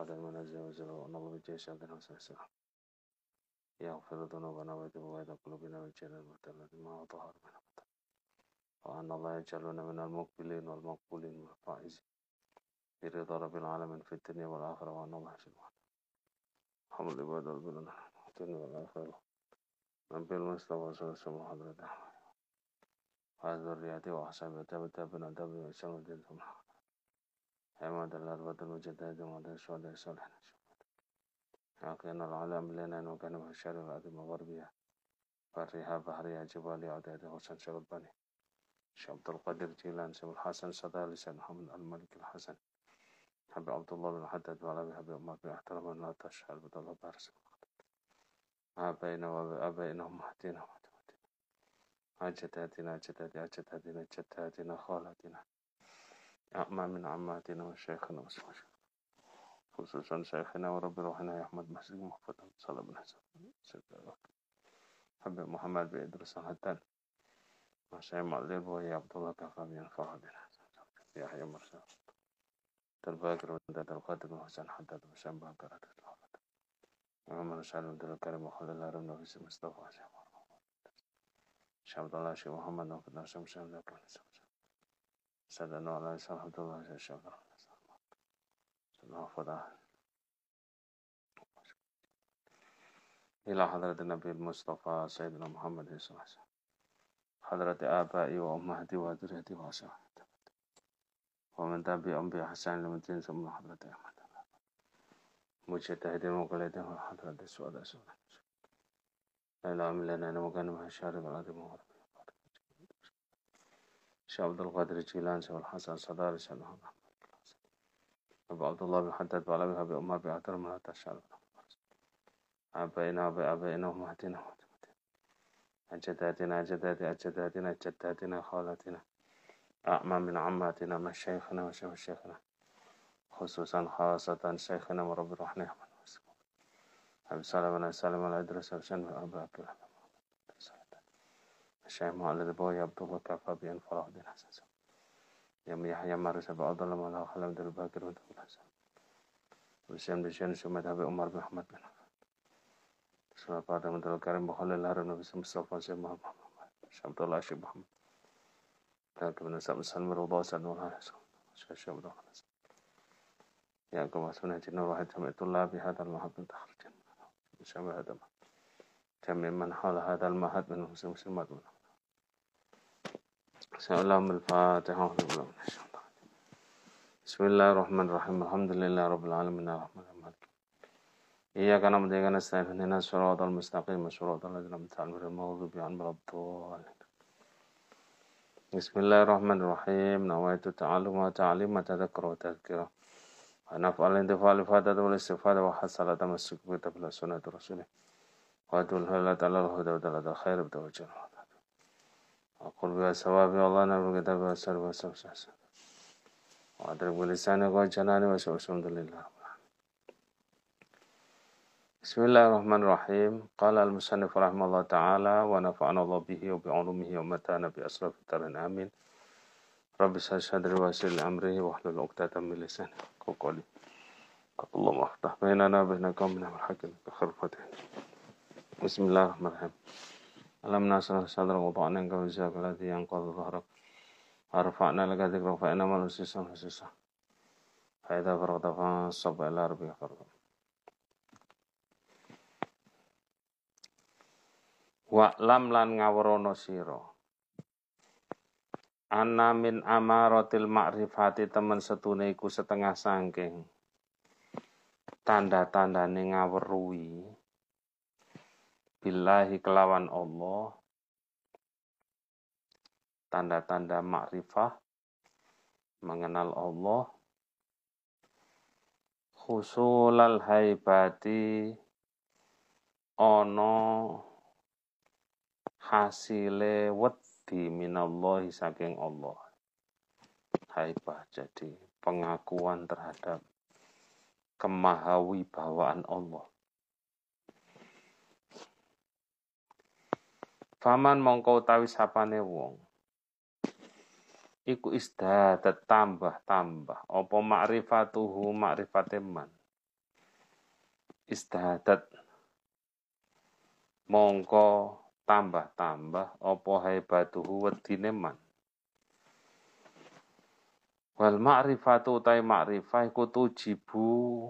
قال المن عز وجل ونظم الجيش عبد حسن السلام يغفر ذنوبنا ويتوب وإذا قلوبنا ويجعل المعتل ما ظهر من بطن وأن الله يجعلنا من المقبلين والمقبولين والفائزين برضا رب العالمين في الدنيا والآخرة وأن الله سبحانه حمد عباد ربنا الدنيا والآخرة نبي المصطفى صلى الله عليه وسلم حضرة أحمد وأزدر رياتي وأحسن بتابة بن أدب وإنسان ودين محمد عماد حمد الأربط المجدد ومدى الشهداء صالحنا أقينا العالم لنا وجنبها الشارع العظيم وغربها برها بحرها جبالها عدادها وسنسر البني عبد القادر جيلان سيد الحسن صدى لسان محمد الملك الحسن. حبي عبد الله بن حدد وعلى أبي حبي أمك احترم لا تشهر الله بارس أبينا وأبينا ومهدينا ومهدينا أجدادنا أجدادنا أجدادنا أجدادنا خالتنا أعمى من عماتنا وشيخنا وشيخنا خصوصا شيخنا ورب روحنا يا أحمد مسجد محفظة صلى الله عليه وسلم. حبيب محمد بإدرس حتى ما شاء الله مقلب يا عبد الله كفى بين فرح يا يحيى مرسل تلباكر وانت القادر وحسن حدد وشان باكر تتلحظت عمر سالم الكريم وخلى الله رب في مصطفى شام عبد الله شيخ محمد وفي الناس شام ذاك على عبد الله إلى حضرة النبي المصطفى سيدنا محمد صلى الله عليه وسلم. حضرة آبائي وأمهاتي وذريتي وأصحابي ومن تبعهم بإحسان لمدين ثم حضرة أحمد. مجتهدين وقليدين وحضرة السؤال سؤال إلى أملنا نمكن مع الشارب العظيم. وغرب شيخ عبد القادر الجيلاني شيخ الحسن الصداري شيخ محمد أبو عبد الله بن حداد وعلمها بأمها بأعتر من هذا الشعب آبائنا أنا ومهدنا أجدادنا أجدادنا أجدادنا جداتنا خالاتنا من عماتنا مشايخنا وشيخ شيخنا. خصوصا خاصة شيخنا ورب الرحمن. أبي سلمنا سلم الأدرس وشن أبي عبد الرحمن. الشيخ الشام على عبد الله كعفابي أن فرح الدين حسن حساسة يم يحيى مرس بأضل ما له خلم دل باكر ودول حسن. والشام دشان سمة أبي عمر بن أحمد بن حفظ سمة بعد من دل كريم بخلي الهرم نبي سم الصفا سيد محمد. شام الله الشيخ محمد. لكن من سام سلم رضا سنون حسن شام رضا حسن يا كما سنة جنة واحد جميع طلاب هذا المحب من تخرج من شام هذا تم من حول هذا المحب من المسلمات منهم من سلام الفاتحة بسم الله الرحمن الرحيم الحمد لله رب العالمين الرحمن الرحيم إياك نعبد وإياك نستعين اهدنا الصراط المستقيم صراط الذين أنعمت عليهم غير المغضوب عليهم ولا بسم الله الرحمن الرحيم نويت التعلم وتعليم وتذكر وتذكره ونفعل الانتفاع الفاتحة والاستفادة وحصل تمسك بكتاب سنة رسوله وأدل على الهدى ودلالة الخير بتوجه أقول بها ثواب الله نبي كتاب والسر والسر وأدرك بلساني وجناني والحمد لله. بسم الله الرحمن الرحيم. قال المصنف رحمه الله تعالى ونفعنا الله به وبعلومه ومتانا بأسرف الدارين آمين رب صدري ويسر أمره واحلل عقدة من لساني قولي. اللهم افتح بيننا وبين قومنا بالحق بخير بسم الله الرحمن الرحيم. alam nasrah sadrak wa ta'ana ka wajhak allati yanqadhu dhahrak warfa'na laka dhikrak fa inna mal usisa usisa fa idza faragta fansab ila rabbika wa lam lan ngawrono siro. anna min amaratil ma'rifati temen setuneiku setengah sangking tanda-tandane ngaweruhi billahi kelawan Allah. Tanda-tanda makrifah. Mengenal Allah. Khusulal haibati. Ono hasile wedi minallahi saking Allah. Haibah jadi pengakuan terhadap kemahawi bawaan Allah Faman mongko utawi sapane wong. Iku isdadat tambah-tambah apa makrifatuhu makrifate man? Istahadat mongko tambah-tambah. Apa haibatuhu wedine man? Wal ma'rifatu utai ma'rifah iku tujibu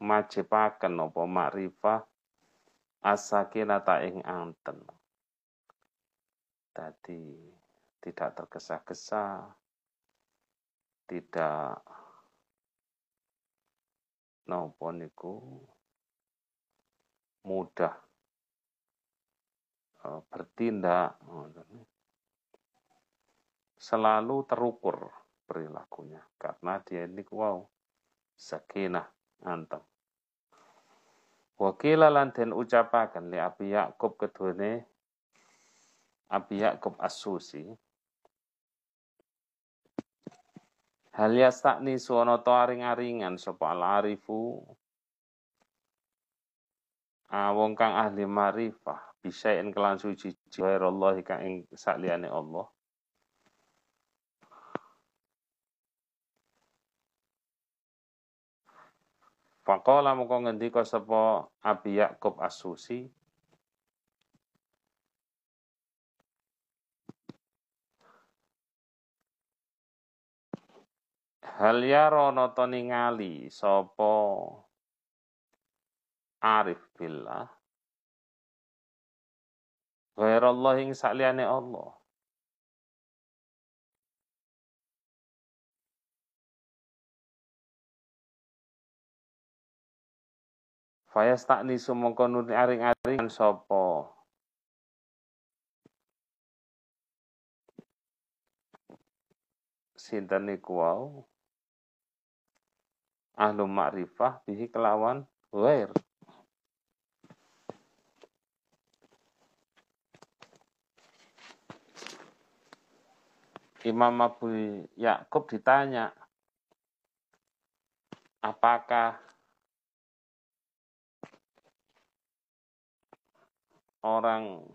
majibaken apa ma'rifah asakinata ing anten tadi. Tidak tergesa-gesa. Tidak nopo niku mudah uh, bertindak selalu terukur perilakunya karena dia ini wow sakinah antem Wakila lan den ucapaken li Abi Yakub kedune Abi Yakub As-Susi Hal yastakni suwana to aring-aringan sapa al-arifu. Wong kang ahli marifah bisa en kelan suci Allah kang ing sakliyane Allah. Faqala moko ngendika sapa Abi Yakub As-Susi Hal yaro to ningali sapa arif billah? Ghairallah ing sakliyane Allah. Fayas tak nisu mongko aring-aring sapa? Sinten niku wau ahlu ma'rifah bihi kelawan ghair. Imam Abu Yakub ditanya apakah orang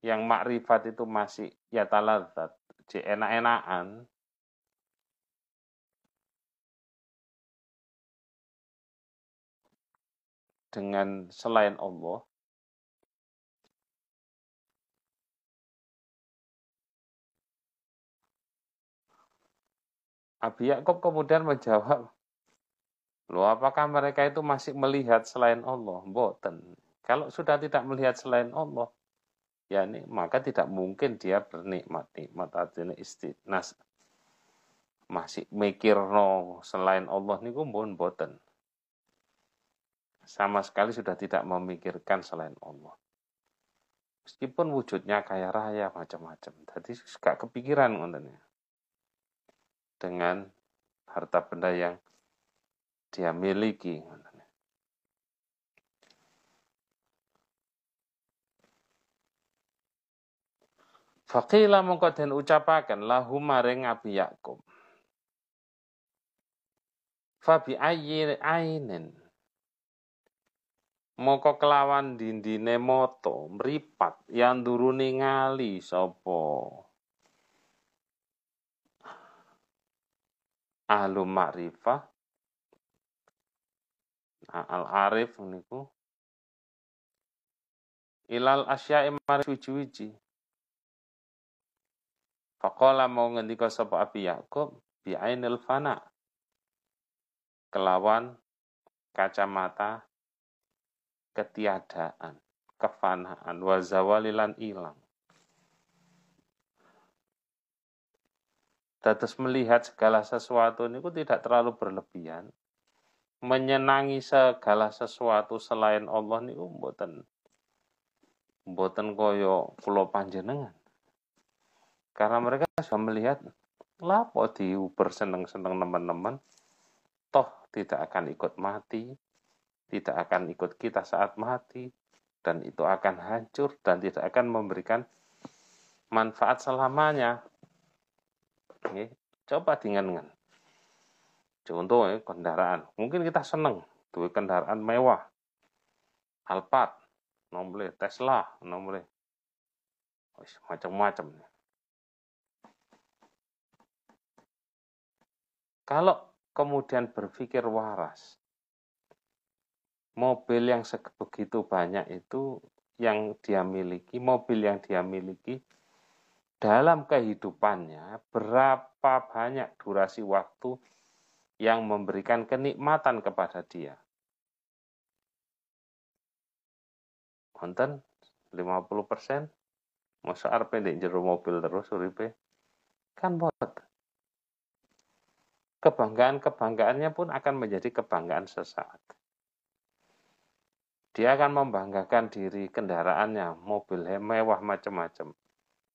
yang makrifat itu masih ya taladzat enak-enakan dengan selain Allah Abi Yakub kemudian menjawab, Loh, apakah mereka itu masih melihat selain Allah? Boten. Kalau sudah tidak melihat selain Allah, ya ini maka tidak mungkin dia bernikmat. Nikmat artinya istinas masih mikir no selain Allah niku pun boten. Sama sekali sudah tidak memikirkan selain Allah. Meskipun wujudnya kaya raya macam-macam. Jadi gak kepikiran ya. dengan harta benda yang dia miliki Fakila mongko den ucapaken lahu maring Abi Yakub. Fabi ayyi ainin. Moko kelawan dindine moto mripat yang duruni ngali sapa. Ahlu makrifah nah, al-arif niku ilal asya'i mari wiji-wiji Faqala mau ngendika sapa Abi Yakub bi ainil fana kelawan kacamata ketiadaan, kefanaan, wazawalilan ilang. Dados melihat segala sesuatu ini tidak terlalu berlebihan. Menyenangi segala sesuatu selain Allah niku mboten mboten koyo kula panjenengan. Karena mereka sudah melihat, lapo Uber seneng-seneng teman-teman, toh tidak akan ikut mati, tidak akan ikut kita saat mati, dan itu akan hancur dan tidak akan memberikan manfaat selamanya. Oke, coba dengan contoh ya, kendaraan. Mungkin kita seneng tuh kendaraan mewah, Alphard, nomble Tesla, nomble macam-macam. Kalau kemudian berpikir waras. Mobil yang sebegitu banyak itu yang dia miliki, mobil yang dia miliki dalam kehidupannya berapa banyak durasi waktu yang memberikan kenikmatan kepada dia. Konten 50 persen, masa di jero mobil terus uripe kan bot. Kebanggaan-kebanggaannya pun akan menjadi kebanggaan sesaat. Dia akan membanggakan diri kendaraannya, mobil mewah macam-macam.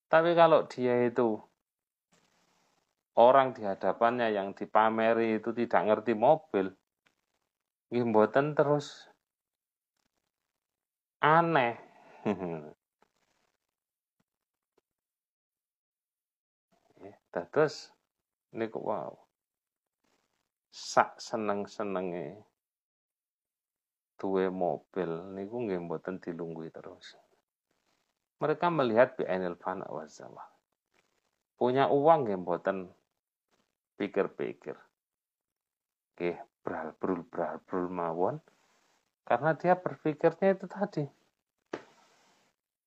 Tapi kalau dia itu orang di hadapannya yang dipameri itu tidak ngerti mobil, gimboten terus aneh. Terus ini kok wow. Sak seneng-senenge duwe mobil niku nggih mboten dilunggui terus. Mereka melihat bi'ainil fana wa zawal. Punya uang nggih mboten pikir-pikir. Nggih bral brul mawon karena dia berpikirnya itu tadi.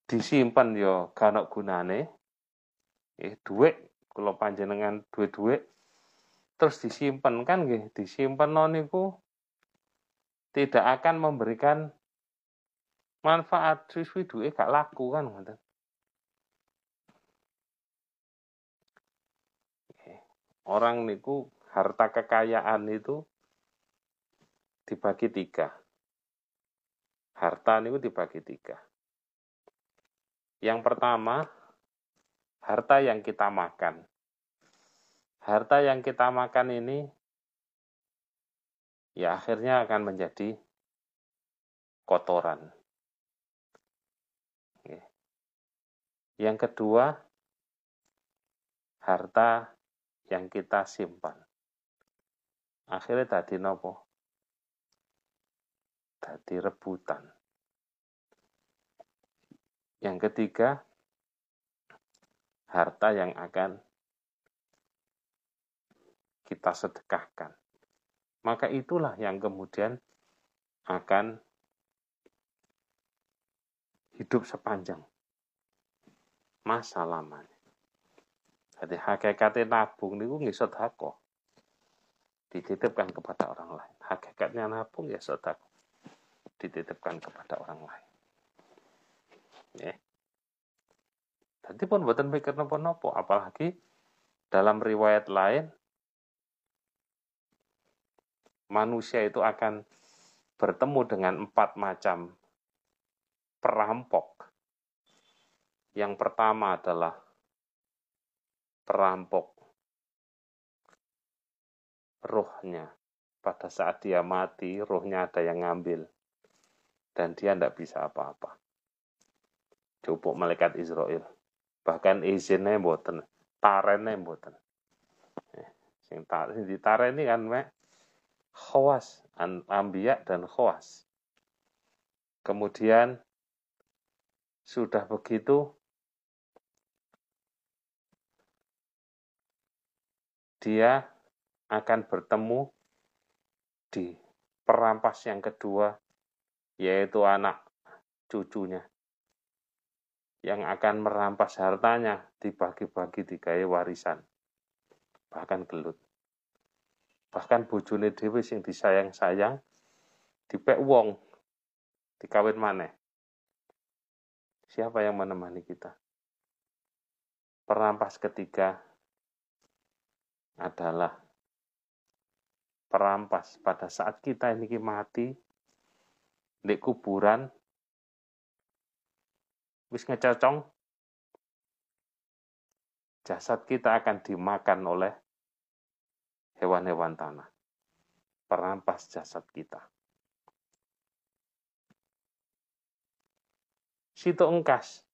Disimpan yo kanok gunane. Eh duit kalau panjenengan duit-duit terus disimpan kan nggih, disimpan noniku tidak akan memberikan manfaat siswi duit gak laku kan ngoten. Orang niku harta kekayaan itu dibagi tiga. Harta niku dibagi tiga. Yang pertama, harta yang kita makan. Harta yang kita makan ini ya akhirnya akan menjadi kotoran. Yang kedua, harta yang kita simpan. Akhirnya tadi nopo? Tadi rebutan. Yang ketiga, harta yang akan kita sedekahkan. Maka itulah yang kemudian akan hidup sepanjang masa lamanya. Jadi hakikatnya nabung niku nggih sedekah. Dititipkan kepada orang lain. Hakikatnya nabung ya sedekah. Dititipkan kepada orang lain. Ya. Tadi pun buatan mikir nopo-nopo, apalagi dalam riwayat lain manusia itu akan bertemu dengan empat macam perampok yang pertama adalah perampok rohnya. Pada saat dia mati, rohnya ada yang ngambil. Dan dia tidak bisa apa-apa. Cukup malaikat Israel. Bahkan izinnya mboten, tarennya mboten. Eh, sing tar, ini kan mek khawas, ambiya dan khawas. Kemudian sudah begitu dia akan bertemu di perampas yang kedua, yaitu anak cucunya yang akan merampas hartanya dibagi-bagi di gaya warisan bahkan gelut bahkan bojone dhewe sing disayang-sayang dipek wong dikawin maneh. Siapa yang menemani kita? Perampas ketiga adalah perampas pada saat kita ini mati di kuburan wis ngecocong jasad kita akan dimakan oleh hewan-hewan tanah. Perampas jasad kita. Situ engkas.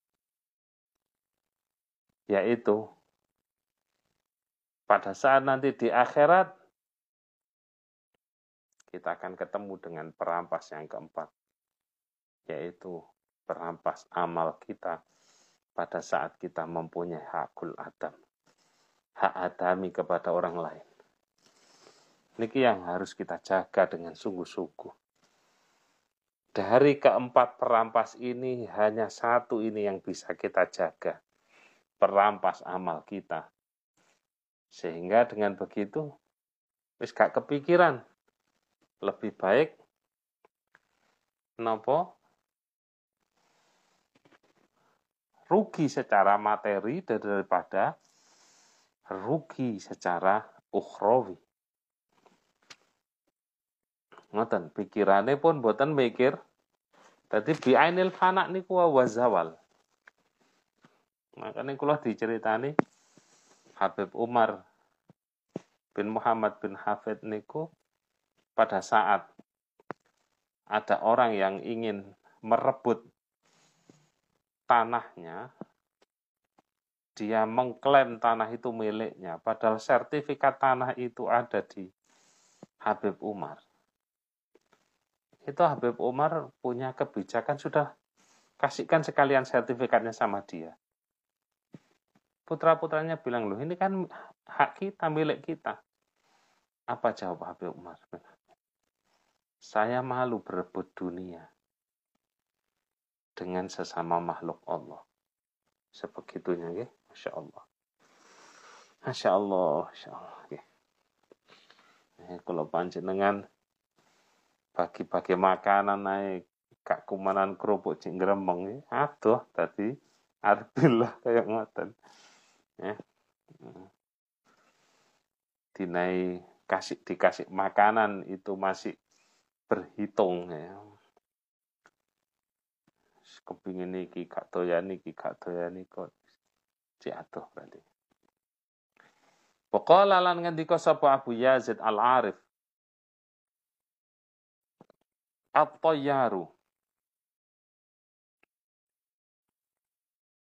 Yaitu pada saat nanti di akhirat kita akan ketemu dengan perampas yang keempat. Yaitu perampas amal kita pada saat kita mempunyai hakul adam. Hak adami kepada orang lain Niki yang harus kita jaga dengan sungguh-sungguh. Dari keempat perampas ini hanya satu ini yang bisa kita jaga. Perampas amal kita. Sehingga dengan begitu wis gak kepikiran lebih baik nopo rugi secara materi daripada rugi secara ukhrawi. Ngoten, pikirane pun boten mikir. Tadi bi'ainil fana niku wazawal. Makanya kula diceritani Habib Umar bin Muhammad bin Hafid niku pada saat ada orang yang ingin merebut tanahnya, dia mengklaim tanah itu miliknya, padahal sertifikat tanah itu ada di Habib Umar. Itu Habib Umar punya kebijakan sudah kasihkan sekalian sertifikatnya sama dia. Putra-putranya bilang, loh ini kan hak kita, milik kita. Apa jawab Habib Umar? Saya malu berebut dunia dengan sesama makhluk Allah. Sebegitunya ya, Masya Allah. Masya Allah, Masya Allah. Ya. Kalau panjenengan bagi-bagi makanan naik kak kumanan kerupuk cing gremeng ya. Aduh tadi arbillah kayak ngoten. Ya. Dinai kasih dikasih makanan itu masih berhitung ya. Kepingin niki gak doyan niki gak doyan kok jatuh berarti. Pokoknya lan ngendika sapa Abu Yazid Al-Arif At-Tayyaru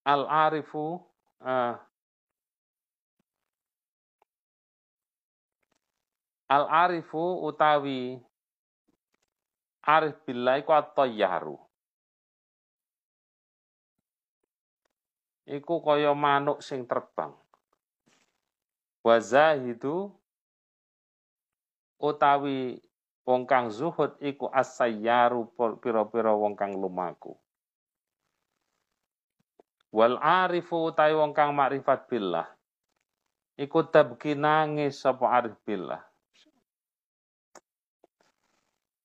Al-Arifu uh, Al-Arifu utawi arif billah iku at-tayyaru. Iku kaya manuk sing terbang. Wa zahidu utawi wong kang zuhud iku as-sayyaru pira-pira wong kang lumaku. Wal arifu utawi wong kang makrifat billah. Iku tabki nangis sapa arif billah.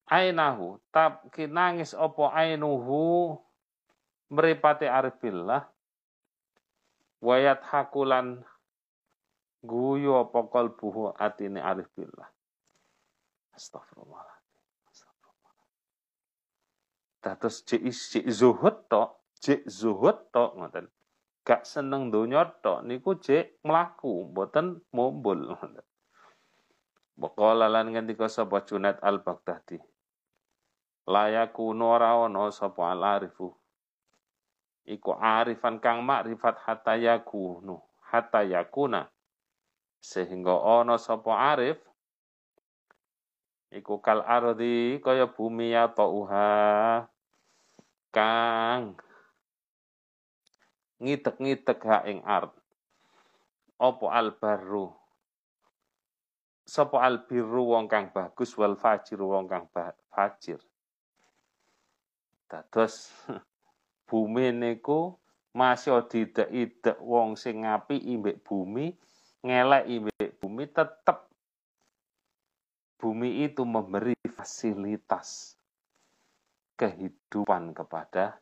Ainahu tab nangis opo ainuhu meripati arifillah wayat hakulan guyu opo kalbuhu atine arifillah astagfirullah Dados cek cek zuhud tok, cek zuhud tok ngoten. Gak seneng donya tok niku cek mlaku, mboten mumbul ngoten. Baqala lan ngendika sapa Junaid al-Baghdadi. Layaku ora ana sapa al-arifu. Iku arifan kang makrifat hatta yakunu hatta yakuna. Sehingga ana sapa arif iku kal ardi kaya bumi ya uha kang. Ngitek-ngitek ha ing ard. Apa albarru sapa albirru wong kang bagus wal fajir wong kang fajir? Dados bumi niku masih didak-idak wong sing ngapi imbek bumi, ngelek imbek bumi tetap bumi itu memberi fasilitas kehidupan kepada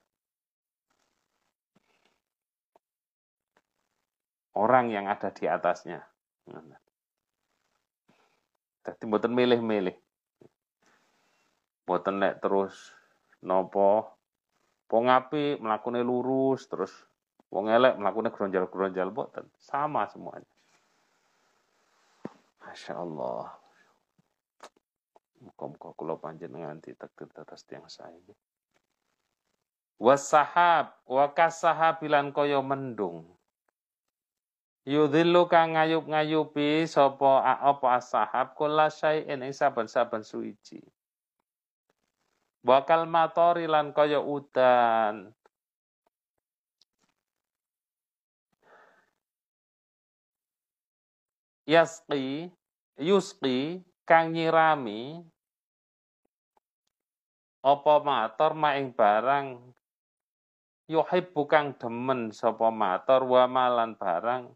orang yang ada di atasnya. Jadi buatan milih-milih. Buatan nek terus nopo wong api melakukan lurus terus wong elek melakukan gronjal-gronjal boten sama semuanya Masya Allah Muka-muka kula panjenengan ditakdir atas tiang saya Wasahab wa kasahabilan koyo mendung. Yudhillu kang ngayup-ngayupi sapa apa asahab kula syai'in ing saben-saben suici bakal matori lan kaya udan. Yasqi yusqi kang nyirami apa matur maing barang? Yuhibbu kang demen sapa matur wa malan barang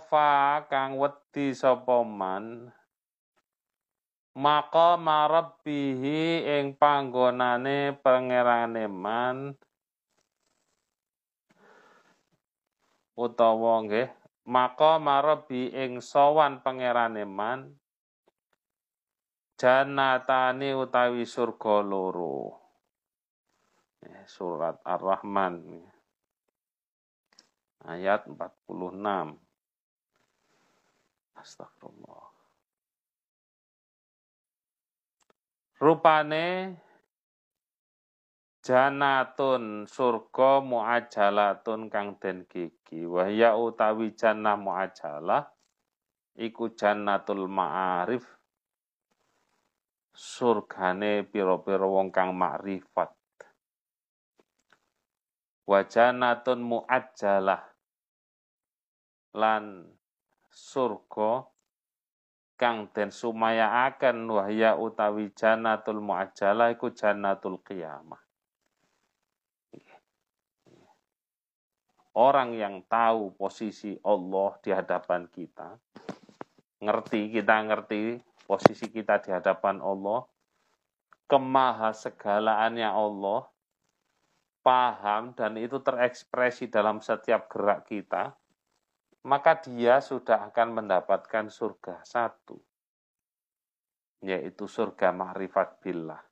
fa kang wedi sapa man? Maka marabbihi ing panggonane pangerane man. Utawa nggih maka marabbi ing sowan pangerane man. Janatani utawi surga loro. Surat Ar-Rahman. Ayat 46 Astagfirullah. Rupane janatun surga muajalatun kang den gigi. Wahya utawi jannah muajalah iku jannatul ma'arif. Surgane pira-pira wong kang makrifat. Wajanatun muajjalah lan surga kang den sumayaaken wahya utawi jannatul muajjalah iku jannatul qiyamah. Orang yang tahu posisi Allah di hadapan kita, ngerti kita ngerti posisi kita di hadapan Allah, kemaha segalaannya Allah, paham dan itu terekspresi dalam setiap gerak kita, maka dia sudah akan mendapatkan surga satu, yaitu surga ma'rifat billah.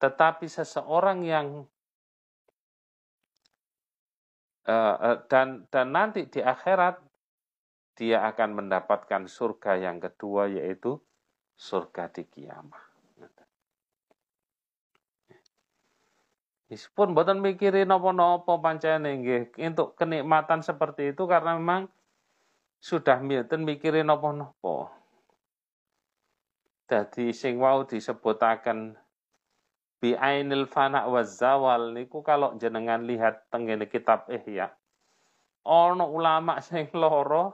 Tetapi seseorang yang uh, dan dan nanti di akhirat dia akan mendapatkan surga yang kedua yaitu surga di kiamat. Meskipun buatan mikirin nopo-nopo pancene nggih untuk kenikmatan seperti itu karena memang sudah mboten mikirin nopo-nopo. Jadi sing wau disebutaken bi ainil fana wa zawal niku kalau jenengan lihat tengene kitab Ihya. Ono ulama sing loro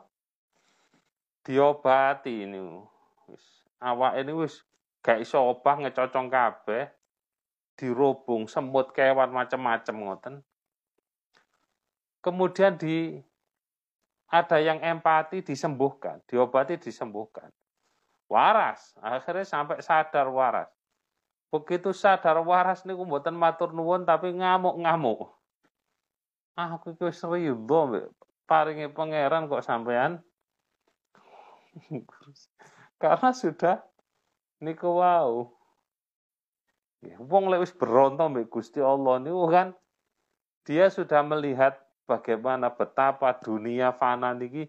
diobati ini wis awak ini wis gak iso obah ngecocong kabeh dirobong semut kewan macam-macam ngoten kemudian di ada yang empati disembuhkan, diobati disembuhkan. Waras, akhirnya sampai sadar waras. Begitu sadar waras niku mboten matur nuwun tapi ngamuk-ngamuk. Ah, aku iki wis ridho paringi pangeran kok sampean. Karena sudah niku wau. Wong lek wis berontok mbek Gusti Allah niku kan dia sudah melihat bagaimana betapa dunia fana niki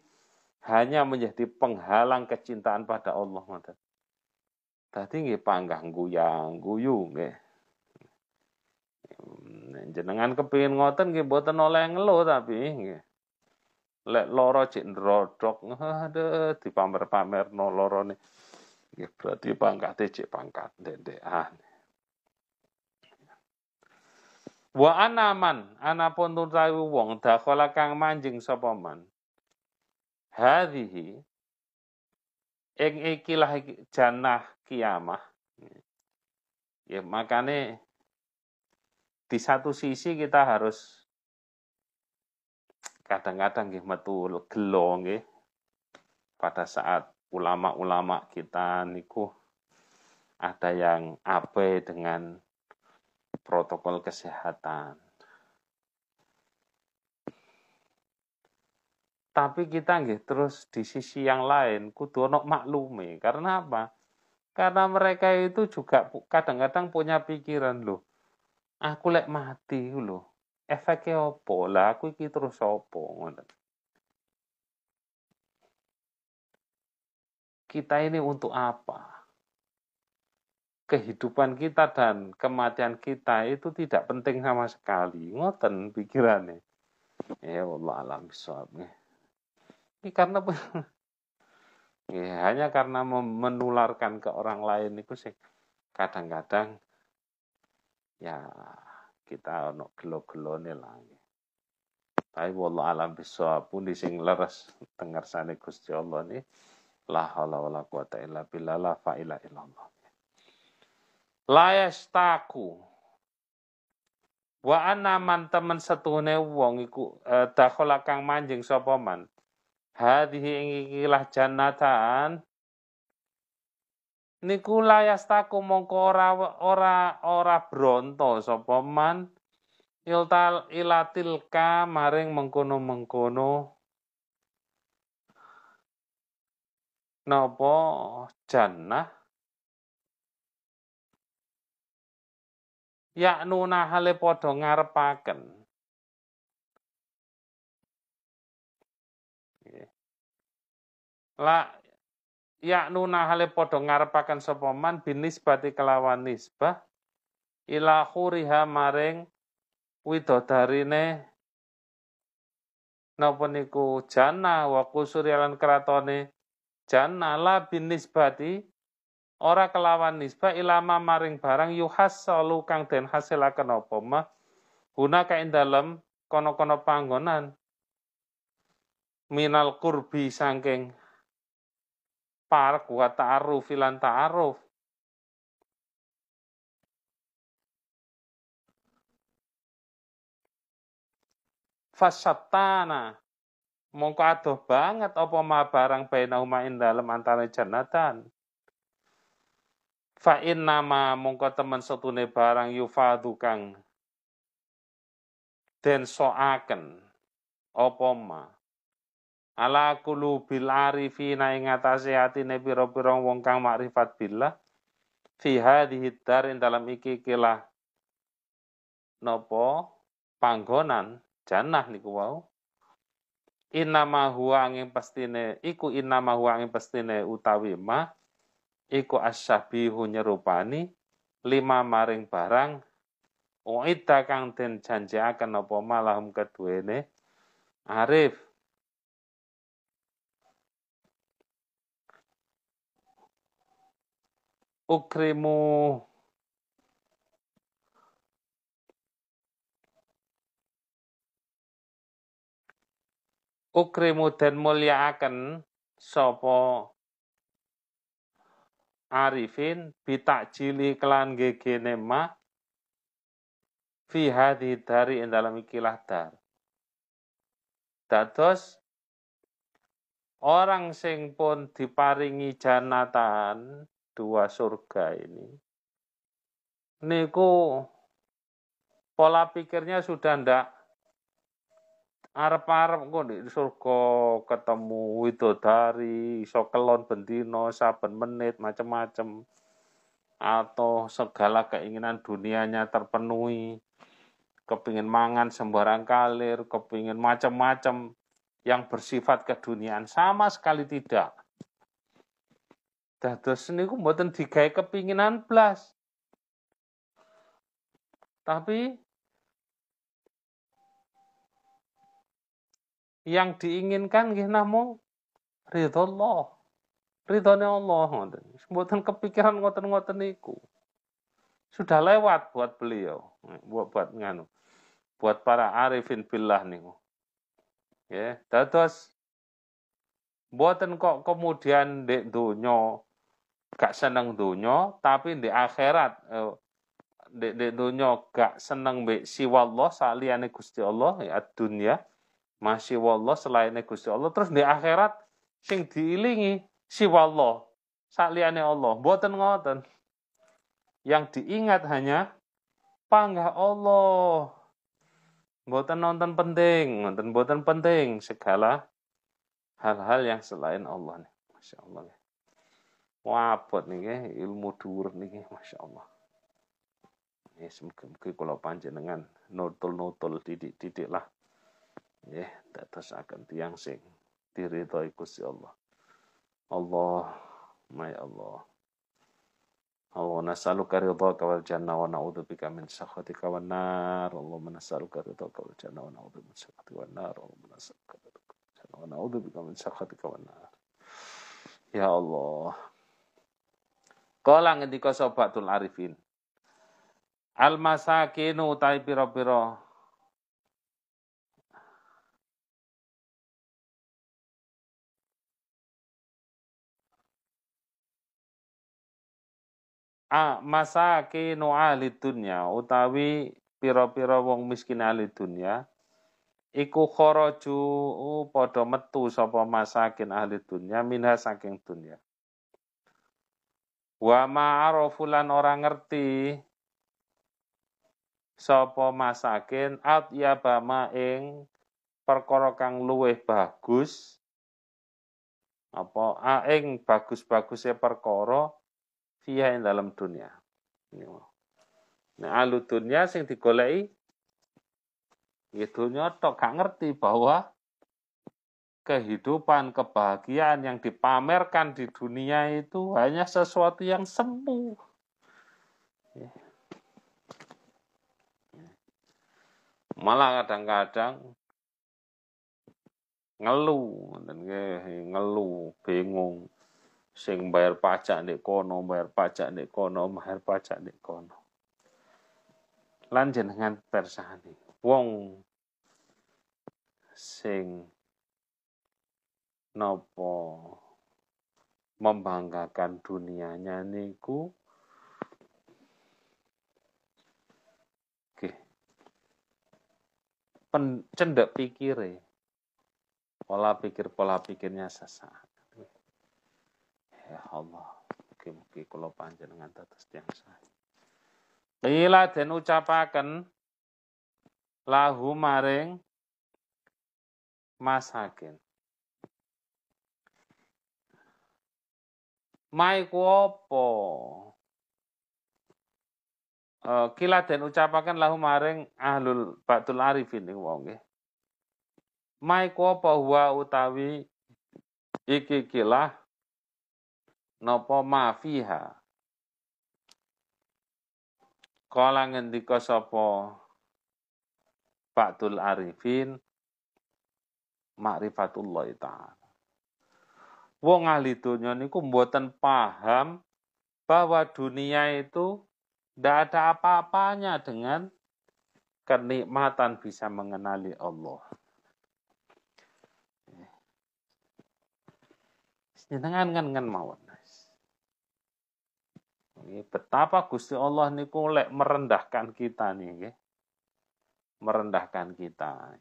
hanya menjadi penghalang kecintaan pada Allah ngoten. Tadi nggih panggah guyang guyu nggih. Jenengan kepingin ngoten nggih mboten oleh ngelo tapi nggih. Lek loro cek ndrodok, aduh dipamer-pamerno lorone. Nggih berarti pangkat cek pangkat ndendekan. Wa anaman anapun tutawi wong dakhala kang manjing sapa man. Hadhihi ing ikilah jannah kiamah. Ya makane di satu sisi kita harus kadang-kadang nggih metu gelo nggih pada saat ulama-ulama kita niku ada yang ape dengan protokol kesehatan. Tapi kita nggih terus di sisi yang lain kudu ono maklume. Karena apa? Karena mereka itu juga kadang-kadang punya pikiran loh. Aku lek mati loh. Efeknya opo? Lah aku iki terus opo? Kita ini untuk apa? Kehidupan kita dan kematian kita itu tidak penting sama sekali. Ngoten pikirannya. Ya Allah alam bisawab. Ini karena ya, hanya karena menularkan ke orang lain itu sih kadang-kadang ya kita ono gelo nih lah. Tapi Allah alam bisawab pun di sing leres dengar sana Gusti Allah nih la haula wala quwata illa billah la fa'ila illallah taku wa anaman temen setune wong iku eh, dakhala kang manjing sapa man? Hadhihi ing ikilah jannatan. Niku taku mongko ora ora ora bronto sapa man? Iltal ilatilka maring mengkono-mengkono. Napa? Jannah yaknuna hale padha ngarepaken la yaknuna hale padha ngarepaken sapa man? Binisbati kelawan nisbah. Ila khuriha maring widodarine napa niku? Jana wa kusuri lan kratone jana la binisbati ora kelawan nisbah ilama maring barang yuhassalu kang den hasilaken apa mah guna kae dalem kono-kono panggonan. Minal kurbi saking par wa ta'aruf lan ta'aruf. Fasattana mongko adoh banget apa ma barang bainahuma ing dalem antara jannatan fa nama mongko temen setune barang yufadu kang den soaken. Apa ma? Ala bil arifina ing atase atine pira-pira wong kang makrifat billah. Fi hadhihi dar dalam iki kilah napa panggonan jannah niku wau. Inama huwa angin pestine iku inama huwa angin pestine utawi ma iku asyabihu nyerupani lima maring barang Uida kang den janjiaken apa malahum keduene arif. Ukrimu. Ukrimu den mulyakaken sapa arifin bitakjili kelan gegene ma fi hadhi dari dalam ikilah dar Dados orang sing pun diparingi janatan dua surga ini niku pola pikirnya sudah ndak arep-arep kok di surga ketemu widodari iso kelon bendino saben menit macam-macam atau segala keinginan dunianya terpenuhi kepingin mangan sembarang kalir, kepingin macam-macam yang bersifat keduniaan sama sekali tidak. Dados niku mboten digawe kepinginan blas. Tapi yang diinginkan nggih namung ridho Allah. Ridhone Allah ngoten. Mboten kepikiran ngoten-ngoten niku. Sudah lewat buat beliau, buat buat nganu buat para arifin billah nih. Ya, dados buatan kok kemudian di dunia gak seneng dunia, tapi di akhirat eh, di dunia gak seneng be siwallah saliyane Gusti Allah ya dunia masih wallah selain Gusti Allah terus di akhirat sing diilingi siwallah saliyane Allah buatan ngoten yang diingat hanya panggah Allah Mboten nonton penting, nonton mboten penting segala hal-hal yang selain Allah nih. Masya Allah. Wabot nih ilmu dur nih, Masya Allah. Ya, semoga-moga kalau panjenengan nutul-nutul didik-didik lah. Eh, ya, nggih dadosaken tiang sing diridhoi Gusti Allah. Allah my Allah. Allah nas'aluka ridhaka wal jannah wa na'udzubika min sakhatika wan nar. Nasalu nas'aluka ridhaka wal jannah wa udah min sakhatika wan nar. Allahumma nas'aluka ridhaka wal jannah wa na'udzubika min sakhatika wan nar. Ya Allah. Kala ngendika sobatul arifin. Al masakinu utawi pira-pira. A masakinu ahli dunya utawi pira-pira wong miskin ahli dunya iku kharaju padha metu sapa masakin ahli dunya minha saking dunya. Wa ma'arofulan orang ngerti sapa masakin at ya bama ing perkara kang luwih bagus apa ing bagus-bagusnya perkara fiha ing dalam dunia. Nah, alu dunia sing digolei ya dunia tok gak ngerti bahwa kehidupan, kebahagiaan yang dipamerkan di dunia itu hanya sesuatu yang semu. Ya. Malah kadang-kadang ngeluh, ngeluh, bingung sing bayar pajak nek kono, bayar pajak nek kono, bayar pajak nek kono. Lan jenengan persani wong sing nopo membanggakan dunianya niku Oke. Pen, cendek. Pola pikir pola pikirnya sesaat. Ya Allah, mugi-mugi kula panjenengan dados tiyang sae. Qila den ucapaken lahu maring masakin. Mai ku apa? Uh, kila den ucapaken lahu maring ahlul batul arifin niku wong nggih. Mai ku apa wa utawi iki kilah napa mafiha Kala ngendika sapa Ba'dul Arifin makrifatullah taala. Wong ahli dunya niku mboten paham bahwa dunia itu tidak ada apa-apanya dengan kenikmatan bisa mengenali Allah. Jenengan kan kan mawon betapa Gusti Allah niku lek merendahkan kita nih. Merendahkan kita.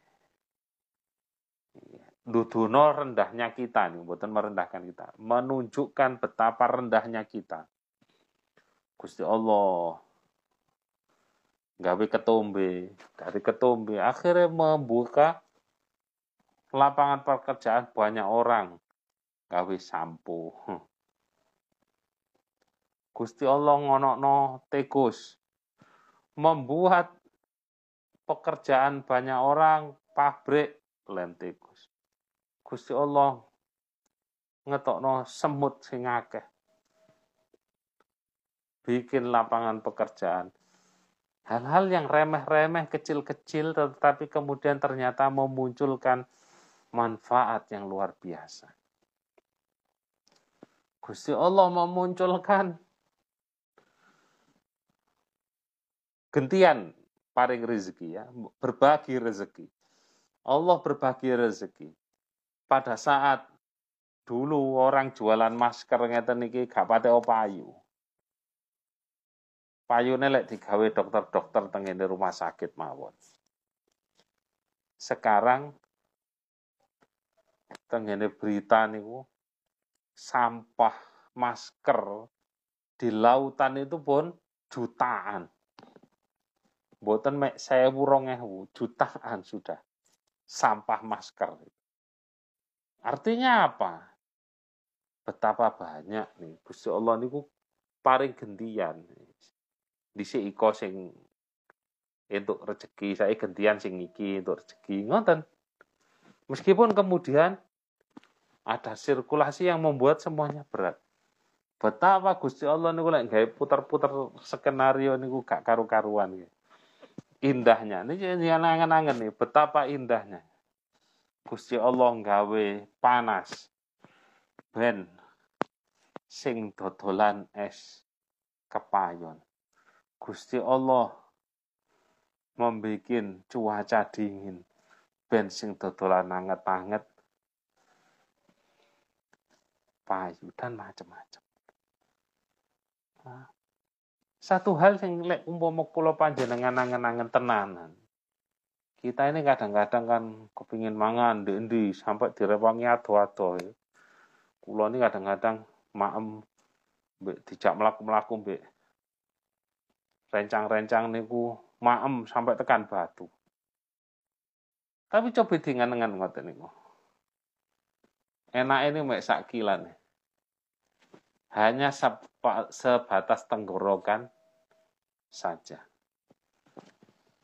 duduno rendahnya kita nih, bukan merendahkan kita, menunjukkan betapa rendahnya kita. Gusti Allah gawe ketombe, dari ketombe akhirnya membuka lapangan pekerjaan banyak orang gawe sampo. Gusti Allah no tegus membuat pekerjaan banyak orang pabrik lentegus. Gusti Allah ngetokno semut sing akeh. Bikin lapangan pekerjaan. Hal-hal yang remeh-remeh, kecil-kecil, tetapi kemudian ternyata memunculkan manfaat yang luar biasa. Gusti Allah memunculkan gentian paring rezeki ya, berbagi rezeki. Allah berbagi rezeki. Pada saat dulu orang jualan masker ngeten iki gak pate payu. Payune digawe dokter-dokter tengene rumah sakit mawon. Sekarang tengene berita niku sampah masker di lautan itu pun jutaan. Boten mek sewu rongewu, jutaan sudah sampah masker. Artinya apa? Betapa banyak nih Gusti Allah niku paring gentian. Dhisik iko sing untuk rezeki, saya gentian sing iki untuk rezeki. Ngoten. Meskipun kemudian ada sirkulasi yang membuat semuanya berat. Betapa Gusti Allah niku lek putar-putar skenario niku gak karu-karuan gitu indahnya. Ini jangan angen-angen nih, betapa indahnya. Gusti Allah nggawe panas. Ben sing dodolan es kepayon. Gusti Allah membuat cuaca dingin. Ben sing dodolan anget-anget payu dan macam-macam. Nah, satu hal yang lek umpama kula panjenengan angen-angen tenanan. Kita ini kadang-kadang kan kepingin mangan di sampai direwangi ado-ado ya. Kula ini kadang-kadang maem dijak melaku-melaku mbek rencang-rencang niku maem sampai tekan batu. Tapi coba dengan-dengan ngoten niku. Enak ini mek sak kilan. Hanya sebatas tenggorokan saja.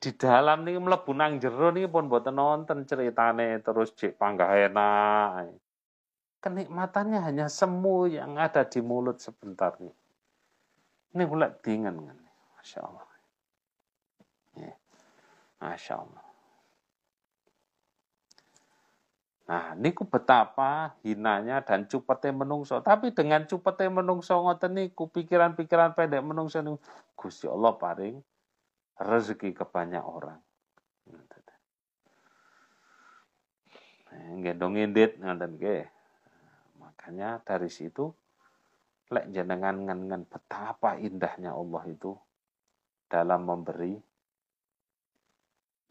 Di dalam nih mlebu nang jero nih pun boten nonton ceritane terus cek panggah enak. Kenikmatannya hanya semu yang ada di mulut sebentar nih. Ini pula dingin kan. Masya Allah. Ya. Masya Allah. Nah, niku betapa hinanya dan cupete menungso. Tapi dengan cupete menungso ngoten niku pikiran-pikiran pendek menungso niku Gusti Allah paring rezeki ke banyak orang. Gendong indit ngoten nggih. Makanya dari situ lek jenengan ngen betapa indahnya Allah itu dalam memberi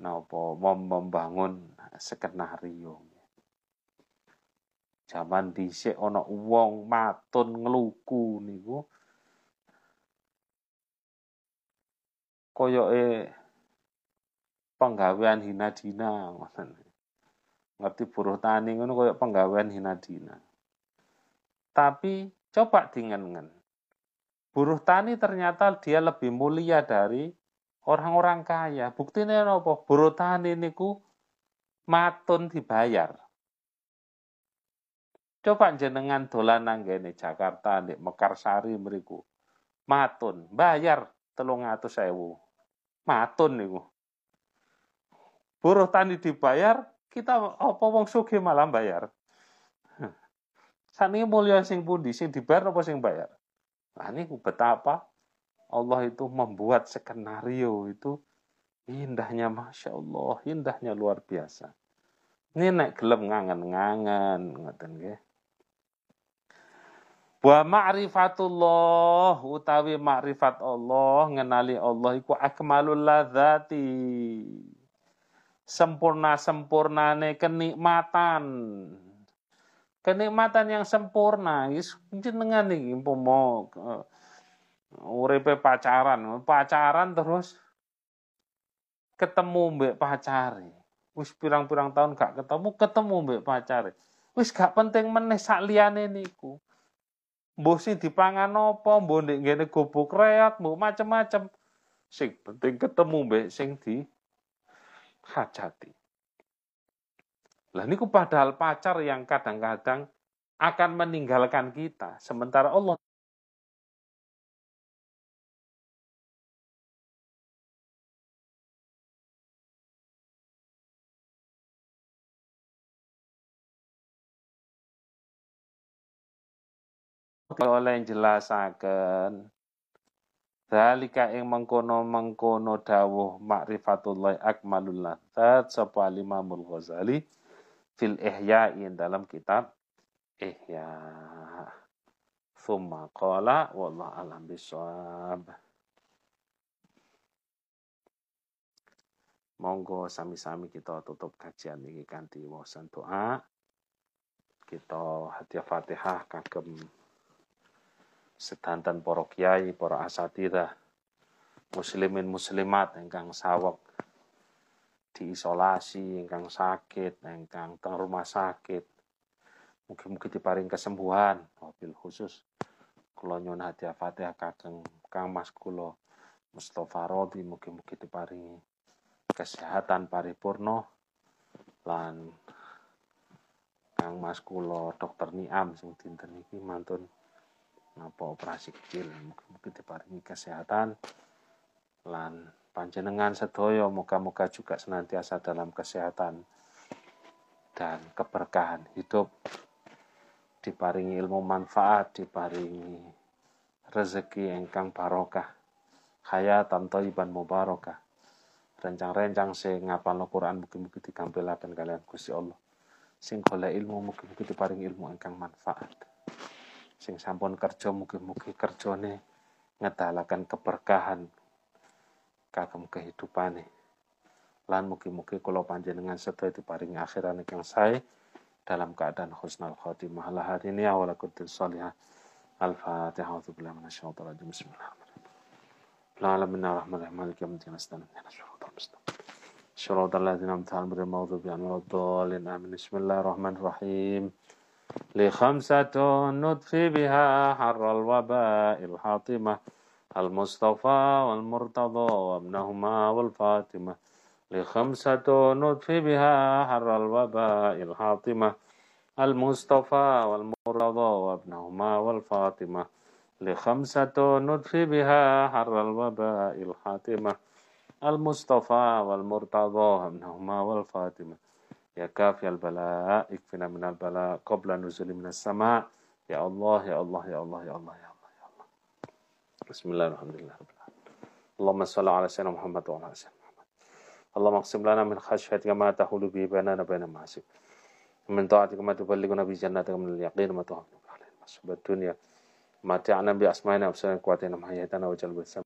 nopo membangun skenario Zaman dhisik ana wong matun ngluku niku koyoke penggawean hina dina. Ngerti buruh tani ngono koyo penggawean hina dina. Tapi coba dingen Buruh tani ternyata dia lebih mulia dari orang-orang kaya. Buktinya apa? Buruh tani niku matun dibayar. Coba jenengan dolan nanggene Jakarta di Mekarsari mriku. Matun, bayar telung atus sewu. Matun niku. Buruh tani dibayar, kita apa wong sugih malah bayar. Sani mulia sing pundi, sing dibayar apa sing bayar? Nah ini betapa Allah itu membuat skenario itu indahnya Masya Allah, indahnya luar biasa. Ini naik gelem ngangen-ngangen, ngoten nggih. Wa ma'rifatullah utawi ma'rifat Allah ngenali Allah iku akmalul ladzati. sempurna-sempurnane kenikmatan. Kenikmatan yang sempurna jenengan iki umpama uh, uripe pacaran, pacaran terus ketemu mbek pacari. Wis pirang-pirang tahun gak ketemu, ketemu mbek pacari. Wis gak penting meneh sak liyane niku. Mbuh sing dipangan apa, mbuh ndek ngene gobok reak, mbuh macem-macem. Sing penting ketemu mbek sing di hajati. Lah niku padahal pacar yang kadang-kadang akan meninggalkan kita, sementara Allah oleh jelasaken Dalika ing mengkono-mengkono dawuh ma'rifatullah akmalul ladzat sapa Imamul Ghazali fil Ihya dalam kitab Ihya. Thumma qala wallahu alam bisawab. Monggo sami-sami kita tutup kajian ini kanthi wawasan doa. Kita hadiah Fatihah kagem sedanten para kiai, para asatidah, muslimin muslimat ingkang sawek diisolasi, ingkang sakit, ingkang teng rumah sakit. Mungkin-mungkin diparing kesembuhan, mobil khusus kula nyuwun hadiah Fatihah kageng Kang Mas kula Mustafa Rodi. Mungkin-mungkin diparingi kesehatan paripurno lan Kang Mas kula Dokter Niam sing dinten iki mantun napa operasi kecil? Mungkin diparingi kesehatan lan panjenengan sedoyo moga-moga juga senantiasa dalam kesehatan dan keberkahan hidup. Diparingi ilmu manfaat diparingi rezeki engkang barokah hayatan thayyiban mubarakah. Rencang-rencang sing ngapal Quran mugi-mugi dikampilaken kalian Gusti Allah. Sing ilmu mugi-mugi diparingi ilmu engkang manfaat sing sampun kerja mugi-mugi kerjane ngedalaken keberkahan kagem kehidupane lan mugi-mugi kula panjenengan sedaya diparingi akhiran yang sae dalam keadaan husnul khotimah la hadini wa la kutul salihah al-fatihah wa billahi minasyaitonir rajim bismillahirrahmanirrahim la alamin arrahmanirrahim maliki yawmiddin astagfirullah صراط الذين أنعمت عليهم غير المغضوب عليهم ولا الضالين آمين بسم الله الرحمن الرحيم لخمسة نطفي بها حر الوباء الحاطمة المصطفى والمرتضى وابنهما والفاطمة. لخمسة نطفي بها حر الوباء الحاطمة المصطفى والمرتضى وابنهما والفاطمة. لخمسة نطفي بها حر الوباء الحاطمة المصطفى والمرتضى وابنهما والفاطمة. يا كافي البلاء اكفنا من البلاء قبل نزول من السماء يا الله يا الله يا الله يا الله يا الله يا الله بسم الله الحمد لله رب العالمين اللهم صل على سيدنا محمد وعلى آل سيدنا محمد اللهم اقسم لنا من خشيتك ما تحول به بيننا وبين معاصيك ومن طاعتك ما تبلغنا به جناتك من اليقين ما تهون علينا مصيبة الدنيا متعنا بأسمائنا وأبصارنا وقواتنا ما حييتنا وجل